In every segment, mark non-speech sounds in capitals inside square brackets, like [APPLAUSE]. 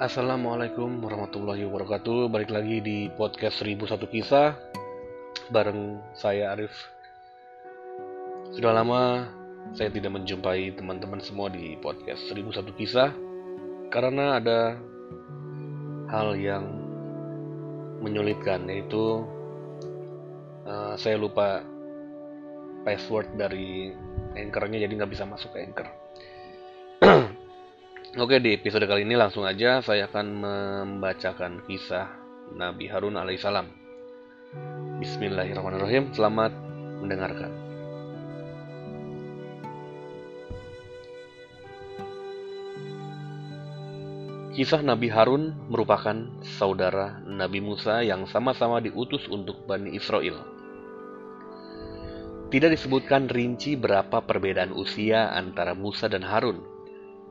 Assalamualaikum warahmatullahi wabarakatuh. Balik lagi di podcast 1001 Kisah. Bareng saya Arif. Sudah lama saya tidak menjumpai teman-teman semua di podcast 1001 Kisah Karena ada hal yang menyulitkan Yaitu uh, saya lupa password dari anchornya jadi nggak bisa masuk ke anchor [CLEARS THROAT] Oke, di episode kali ini langsung aja saya akan membacakan kisah Nabi Harun alaihissalam. Bismillahirrahmanirrahim. Selamat mendengarkan. Kisah Nabi Harun merupakan saudara Nabi Musa yang sama-sama diutus untuk Bani Israel. Tidak disebutkan rinci berapa perbedaan usia antara Musa dan Harun.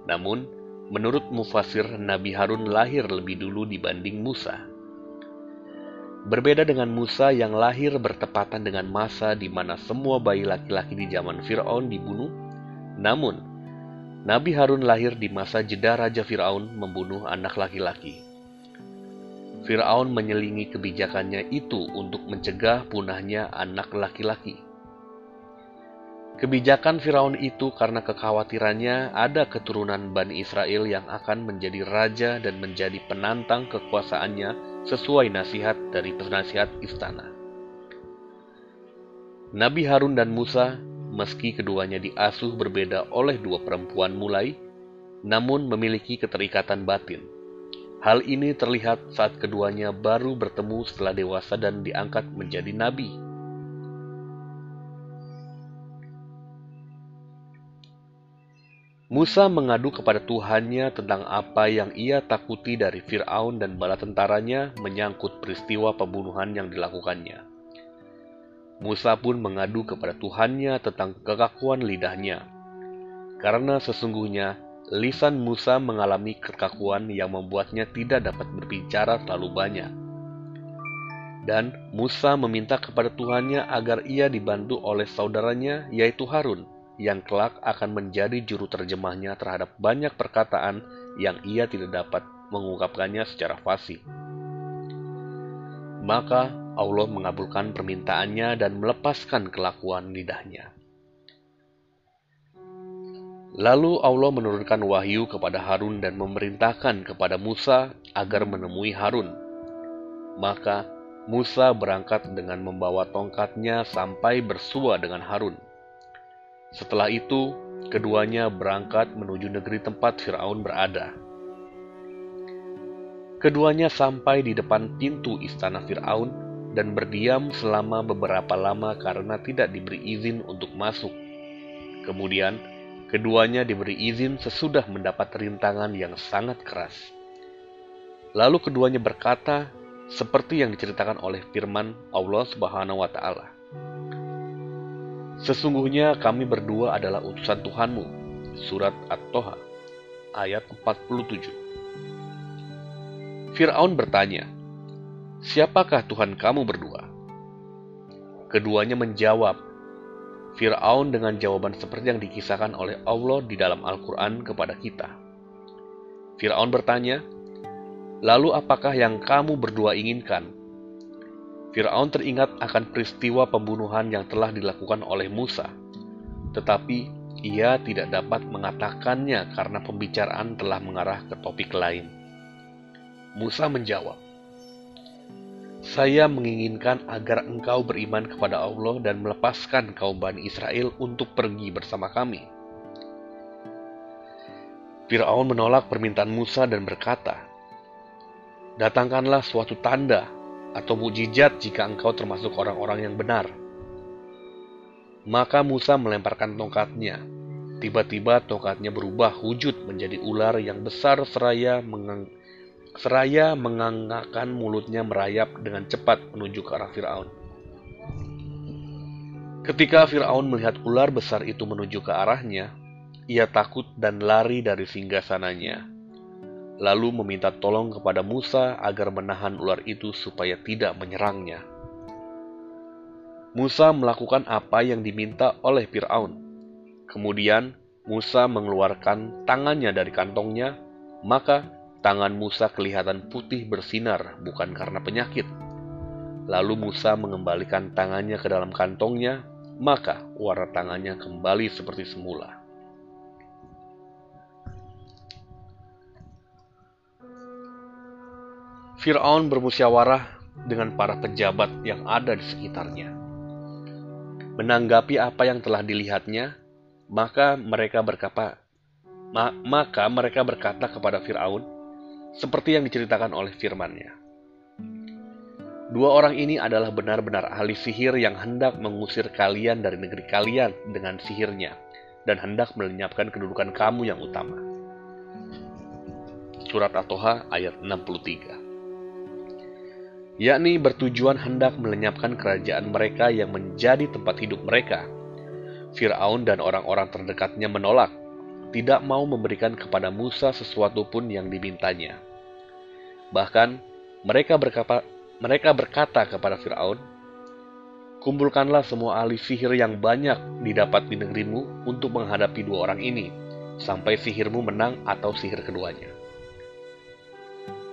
Namun, Menurut mufasir, Nabi Harun lahir lebih dulu dibanding Musa. Berbeda dengan Musa yang lahir bertepatan dengan masa di mana semua bayi laki-laki di zaman Firaun dibunuh, namun Nabi Harun lahir di masa jeda Raja Firaun membunuh anak laki-laki. Firaun menyelingi kebijakannya itu untuk mencegah punahnya anak laki-laki. Kebijakan Firaun itu karena kekhawatirannya ada keturunan Bani Israel yang akan menjadi raja dan menjadi penantang kekuasaannya sesuai nasihat dari penasihat istana. Nabi Harun dan Musa, meski keduanya diasuh berbeda oleh dua perempuan mulai, namun memiliki keterikatan batin. Hal ini terlihat saat keduanya baru bertemu setelah dewasa dan diangkat menjadi nabi. Musa mengadu kepada Tuhannya tentang apa yang ia takuti dari Firaun dan bala tentaranya menyangkut peristiwa pembunuhan yang dilakukannya. Musa pun mengadu kepada Tuhannya tentang kekakuan lidahnya, karena sesungguhnya lisan Musa mengalami kekakuan yang membuatnya tidak dapat berbicara terlalu banyak. Dan Musa meminta kepada Tuhannya agar ia dibantu oleh saudaranya, yaitu Harun, yang kelak akan menjadi juru terjemahnya terhadap banyak perkataan yang ia tidak dapat mengungkapkannya secara fasih. Maka Allah mengabulkan permintaannya dan melepaskan kelakuan lidahnya. Lalu Allah menurunkan wahyu kepada Harun dan memerintahkan kepada Musa agar menemui Harun. Maka Musa berangkat dengan membawa tongkatnya sampai bersua dengan Harun. Setelah itu, keduanya berangkat menuju negeri tempat Firaun berada. Keduanya sampai di depan pintu istana Firaun dan berdiam selama beberapa lama karena tidak diberi izin untuk masuk. Kemudian, keduanya diberi izin sesudah mendapat rintangan yang sangat keras. Lalu keduanya berkata, seperti yang diceritakan oleh firman Allah Subhanahu wa taala. Sesungguhnya kami berdua adalah utusan Tuhanmu. Surat At-Toha ayat 47. Fir'aun bertanya, Siapakah Tuhan kamu berdua? Keduanya menjawab, Fir'aun dengan jawaban seperti yang dikisahkan oleh Allah di dalam Al-Quran kepada kita. Fir'aun bertanya, Lalu apakah yang kamu berdua inginkan? Firaun teringat akan peristiwa pembunuhan yang telah dilakukan oleh Musa, tetapi ia tidak dapat mengatakannya karena pembicaraan telah mengarah ke topik lain. Musa menjawab, "Saya menginginkan agar engkau beriman kepada Allah dan melepaskan kaum Bani Israel untuk pergi bersama kami." Firaun menolak permintaan Musa dan berkata, "Datangkanlah suatu tanda atau mujizat jika engkau termasuk orang-orang yang benar. Maka Musa melemparkan tongkatnya. Tiba-tiba tongkatnya berubah wujud menjadi ular yang besar seraya mengang seraya mengangkakan mulutnya merayap dengan cepat menuju ke arah Firaun. Ketika Firaun melihat ular besar itu menuju ke arahnya, ia takut dan lari dari singgasananya lalu meminta tolong kepada Musa agar menahan ular itu supaya tidak menyerangnya. Musa melakukan apa yang diminta oleh Firaun. Kemudian Musa mengeluarkan tangannya dari kantongnya, maka tangan Musa kelihatan putih bersinar bukan karena penyakit. Lalu Musa mengembalikan tangannya ke dalam kantongnya, maka warna tangannya kembali seperti semula. Firaun bermusyawarah dengan para pejabat yang ada di sekitarnya. Menanggapi apa yang telah dilihatnya, maka mereka berkata, ma maka mereka berkata kepada Firaun, seperti yang diceritakan oleh firman-Nya. Dua orang ini adalah benar-benar ahli sihir yang hendak mengusir kalian dari negeri kalian dengan sihirnya dan hendak melenyapkan kedudukan kamu yang utama. Surat At-Toha ayat 63 yakni bertujuan hendak melenyapkan kerajaan mereka yang menjadi tempat hidup mereka. Firaun dan orang-orang terdekatnya menolak, tidak mau memberikan kepada Musa sesuatu pun yang dimintanya. Bahkan mereka berkata, mereka berkata kepada Firaun, Kumpulkanlah semua ahli sihir yang banyak didapat di negerimu untuk menghadapi dua orang ini, sampai sihirmu menang atau sihir keduanya.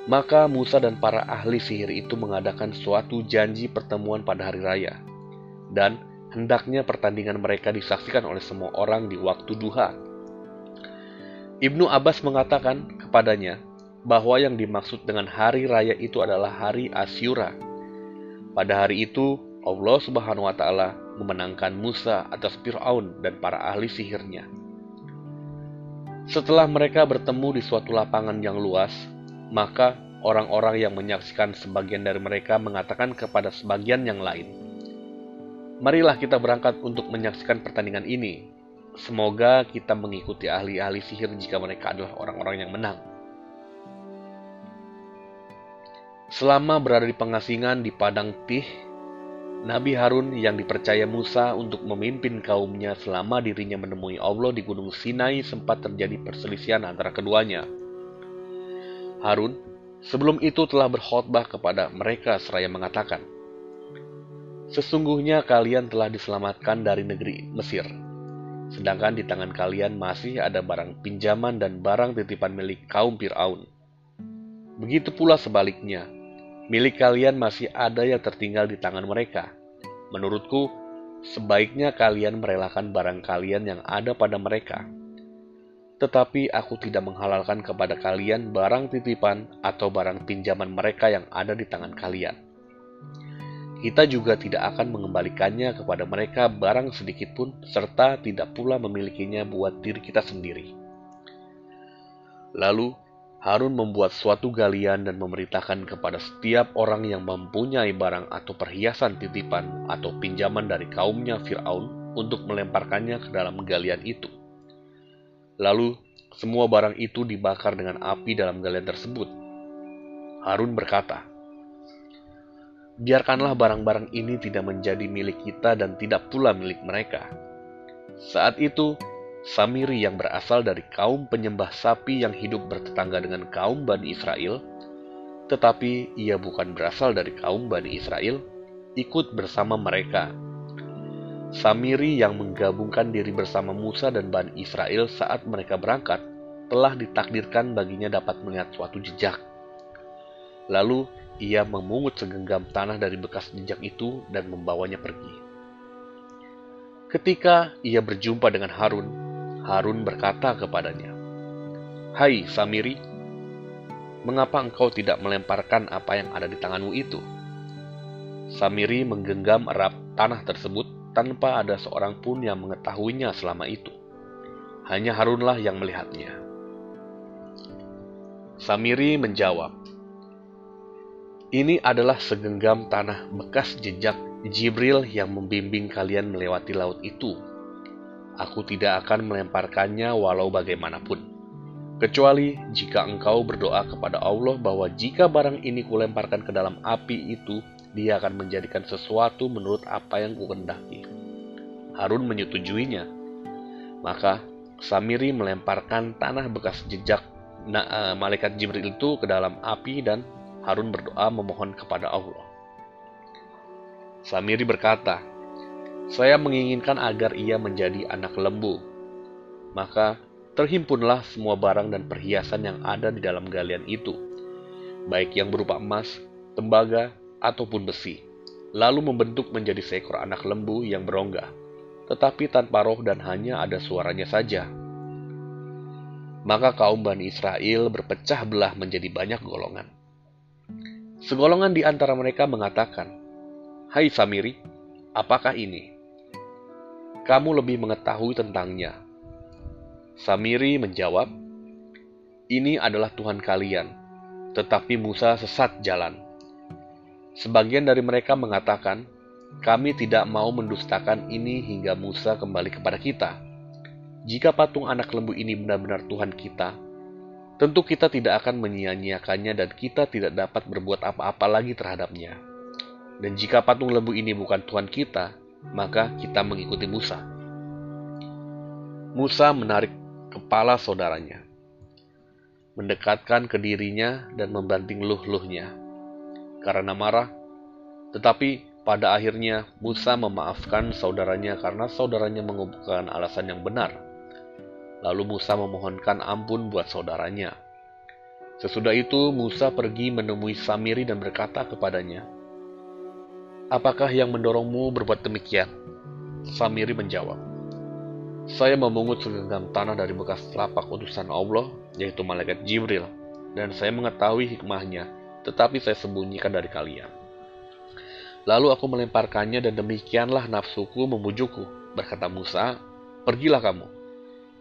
Maka Musa dan para ahli sihir itu mengadakan suatu janji pertemuan pada hari raya, dan hendaknya pertandingan mereka disaksikan oleh semua orang di waktu duha. Ibnu Abbas mengatakan kepadanya, bahwa yang dimaksud dengan hari raya itu adalah hari Asyura. Pada hari itu, Allah Subhanahu wa taala memenangkan Musa atas Firaun dan para ahli sihirnya. Setelah mereka bertemu di suatu lapangan yang luas, maka orang-orang yang menyaksikan sebagian dari mereka mengatakan kepada sebagian yang lain, "Marilah kita berangkat untuk menyaksikan pertandingan ini. Semoga kita mengikuti ahli-ahli sihir jika mereka adalah orang-orang yang menang." Selama berada di pengasingan di Padang Tih, Nabi Harun yang dipercaya Musa untuk memimpin kaumnya selama dirinya menemui Allah di Gunung Sinai sempat terjadi perselisihan antara keduanya. Harun sebelum itu telah berkhotbah kepada mereka seraya mengatakan, Sesungguhnya kalian telah diselamatkan dari negeri Mesir, sedangkan di tangan kalian masih ada barang pinjaman dan barang titipan milik kaum Fir'aun. Begitu pula sebaliknya, milik kalian masih ada yang tertinggal di tangan mereka. Menurutku, sebaiknya kalian merelakan barang kalian yang ada pada mereka. Tetapi aku tidak menghalalkan kepada kalian barang titipan atau barang pinjaman mereka yang ada di tangan kalian. Kita juga tidak akan mengembalikannya kepada mereka barang sedikit pun, serta tidak pula memilikinya buat diri kita sendiri. Lalu Harun membuat suatu galian dan memerintahkan kepada setiap orang yang mempunyai barang atau perhiasan titipan atau pinjaman dari kaumnya Fir'aun untuk melemparkannya ke dalam galian itu. Lalu, semua barang itu dibakar dengan api dalam galian tersebut. Harun berkata, Biarkanlah barang-barang ini tidak menjadi milik kita dan tidak pula milik mereka. Saat itu, Samiri yang berasal dari kaum penyembah sapi yang hidup bertetangga dengan kaum Bani Israel, tetapi ia bukan berasal dari kaum Bani Israel, ikut bersama mereka. Samiri yang menggabungkan diri bersama Musa dan Bani Israel saat mereka berangkat, telah ditakdirkan baginya dapat melihat suatu jejak. Lalu ia memungut segenggam tanah dari bekas jejak itu dan membawanya pergi. Ketika ia berjumpa dengan Harun, Harun berkata kepadanya, Hai Samiri, mengapa engkau tidak melemparkan apa yang ada di tanganmu itu? Samiri menggenggam erat tanah tersebut tanpa ada seorang pun yang mengetahuinya selama itu. Hanya Harunlah yang melihatnya. Samiri menjawab, Ini adalah segenggam tanah bekas jejak Jibril yang membimbing kalian melewati laut itu aku tidak akan melemparkannya walau bagaimanapun. Kecuali jika engkau berdoa kepada Allah bahwa jika barang ini kulemparkan ke dalam api itu, dia akan menjadikan sesuatu menurut apa yang kukendaki. Harun menyetujuinya. Maka Samiri melemparkan tanah bekas jejak na, uh, malaikat Jibril itu ke dalam api dan Harun berdoa memohon kepada Allah. Samiri berkata, saya menginginkan agar ia menjadi anak lembu. Maka terhimpunlah semua barang dan perhiasan yang ada di dalam galian itu, baik yang berupa emas, tembaga, ataupun besi, lalu membentuk menjadi seekor anak lembu yang berongga, tetapi tanpa roh dan hanya ada suaranya saja. Maka kaum Bani Israel berpecah belah menjadi banyak golongan. Segolongan di antara mereka mengatakan, Hai Samiri, apakah ini? Kamu lebih mengetahui tentangnya Samiri menjawab, "Ini adalah Tuhan kalian, tetapi Musa sesat jalan." Sebagian dari mereka mengatakan, "Kami tidak mau mendustakan ini hingga Musa kembali kepada kita. Jika patung anak lembu ini benar-benar Tuhan kita, tentu kita tidak akan menyia-nyiakannya dan kita tidak dapat berbuat apa-apa lagi terhadapnya. Dan jika patung lembu ini bukan Tuhan kita, maka kita mengikuti Musa." Musa menarik kepala saudaranya, mendekatkan ke dirinya dan membanting luh-luhnya. Karena marah, tetapi pada akhirnya Musa memaafkan saudaranya karena saudaranya mengumpulkan alasan yang benar. Lalu Musa memohonkan ampun buat saudaranya. Sesudah itu Musa pergi menemui Samiri dan berkata kepadanya, Apakah yang mendorongmu berbuat demikian? Samiri menjawab, saya memungut segenggam tanah dari bekas lapak utusan Allah, yaitu malaikat Jibril, dan saya mengetahui hikmahnya, tetapi saya sembunyikan dari kalian. Lalu aku melemparkannya dan demikianlah nafsuku memujukku, berkata Musa, pergilah kamu.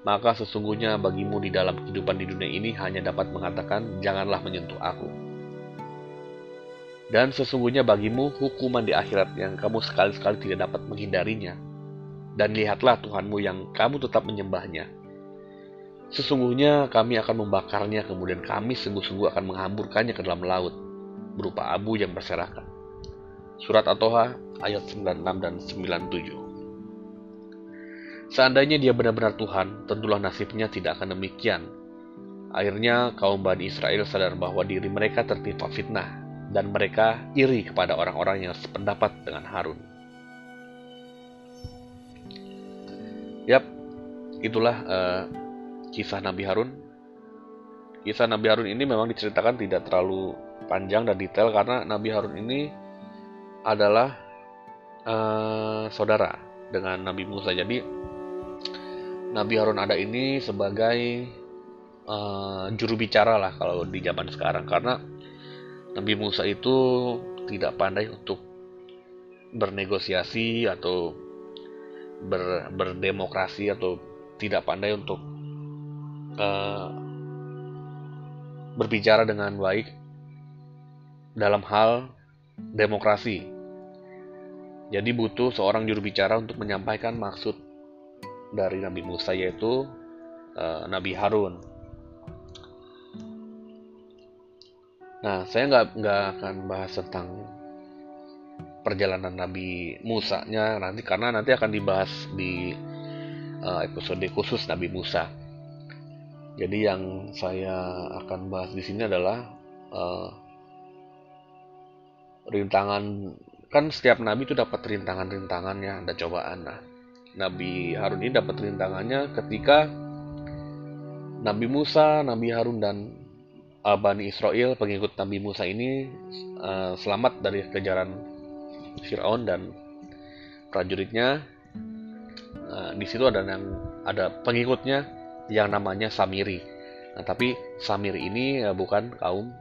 Maka sesungguhnya bagimu di dalam kehidupan di dunia ini hanya dapat mengatakan, janganlah menyentuh aku. Dan sesungguhnya bagimu hukuman di akhirat yang kamu sekali-sekali tidak dapat menghindarinya, dan lihatlah Tuhanmu yang kamu tetap menyembahnya. Sesungguhnya kami akan membakarnya, kemudian kami sungguh-sungguh akan menghamburkannya ke dalam laut, berupa abu yang berserakan. Surat At-Toha ayat 96 dan 97 Seandainya dia benar-benar Tuhan, tentulah nasibnya tidak akan demikian. Akhirnya kaum Bani Israel sadar bahwa diri mereka tertimpa fitnah, dan mereka iri kepada orang-orang yang sependapat dengan Harun. Yap, itulah uh, kisah Nabi Harun. Kisah Nabi Harun ini memang diceritakan tidak terlalu panjang dan detail karena Nabi Harun ini adalah uh, saudara dengan Nabi Musa. Jadi Nabi Harun ada ini sebagai uh, juru bicara lah kalau di zaman sekarang karena Nabi Musa itu tidak pandai untuk bernegosiasi atau ber, berdemokrasi atau tidak pandai untuk uh, berbicara dengan baik dalam hal demokrasi. Jadi butuh seorang juru bicara untuk menyampaikan maksud dari Nabi Musa yaitu uh, Nabi Harun. Nah, saya nggak nggak akan bahas tentang perjalanan Nabi Musa-nya nanti karena nanti akan dibahas di uh, episode khusus Nabi Musa. Jadi yang saya akan bahas di sini adalah uh, rintangan kan setiap nabi itu dapat rintangan-rintangannya, ada cobaan. Nah, Nabi Harun ini dapat rintangannya ketika Nabi Musa, Nabi Harun dan uh, Bani Israel pengikut Nabi Musa ini uh, selamat dari kejaran Fir'aun dan prajuritnya. Nah, di situ ada yang ada pengikutnya yang namanya Samiri. Nah, tapi Samiri ini ya, bukan kaum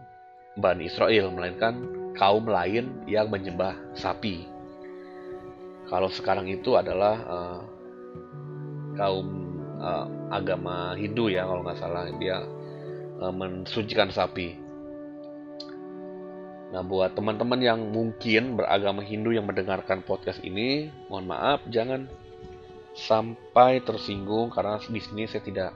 Bani Israel, melainkan kaum lain yang menyembah sapi. Kalau sekarang itu adalah uh, kaum uh, agama Hindu ya, kalau nggak salah dia uh, mensucikan sapi. Nah, buat teman-teman yang mungkin beragama Hindu yang mendengarkan podcast ini, mohon maaf, jangan sampai tersinggung karena di sini saya tidak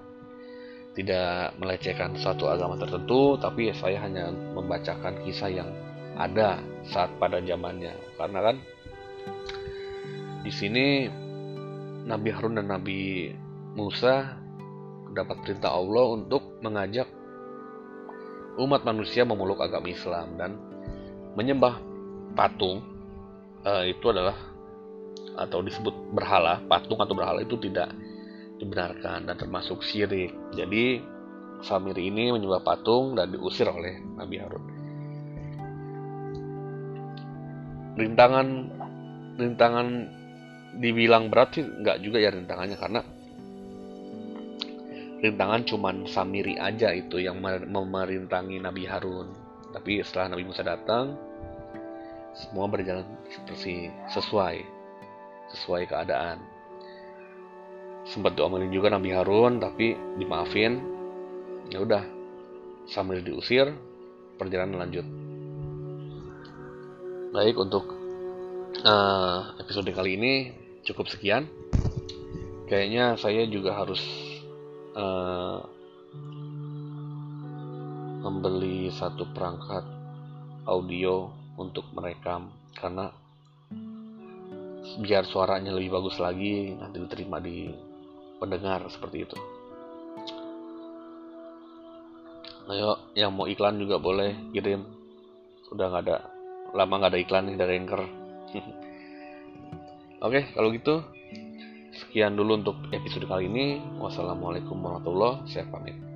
tidak melecehkan suatu agama tertentu, tapi saya hanya membacakan kisah yang ada saat pada zamannya. Karena kan di sini Nabi Harun dan Nabi Musa dapat perintah Allah untuk mengajak umat manusia memeluk agama Islam dan menyembah patung uh, itu adalah atau disebut berhala, patung atau berhala itu tidak dibenarkan dan termasuk syirik. Jadi Samiri ini menyembah patung dan diusir oleh Nabi Harun. Rintangan rintangan dibilang berat sih nggak juga ya rintangannya karena rintangan cuman Samiri aja itu yang memerintangi Nabi Harun. Tapi setelah Nabi Musa datang, semua berjalan seperti sesuai sesuai keadaan. Sempat diomelin juga Nabi Harun, tapi dimaafin. Ya udah, sambil diusir, perjalanan lanjut. Baik untuk uh, episode kali ini cukup sekian. Kayaknya saya juga harus uh, membeli satu perangkat audio untuk merekam karena biar suaranya lebih bagus lagi nanti diterima di pendengar seperti itu. Ayo yang mau iklan juga boleh kirim. Sudah nggak ada lama nggak ada iklan nih dari Anchor. [LAUGHS] Oke, kalau gitu sekian dulu untuk episode kali ini. Wassalamualaikum warahmatullahi wabarakatuh.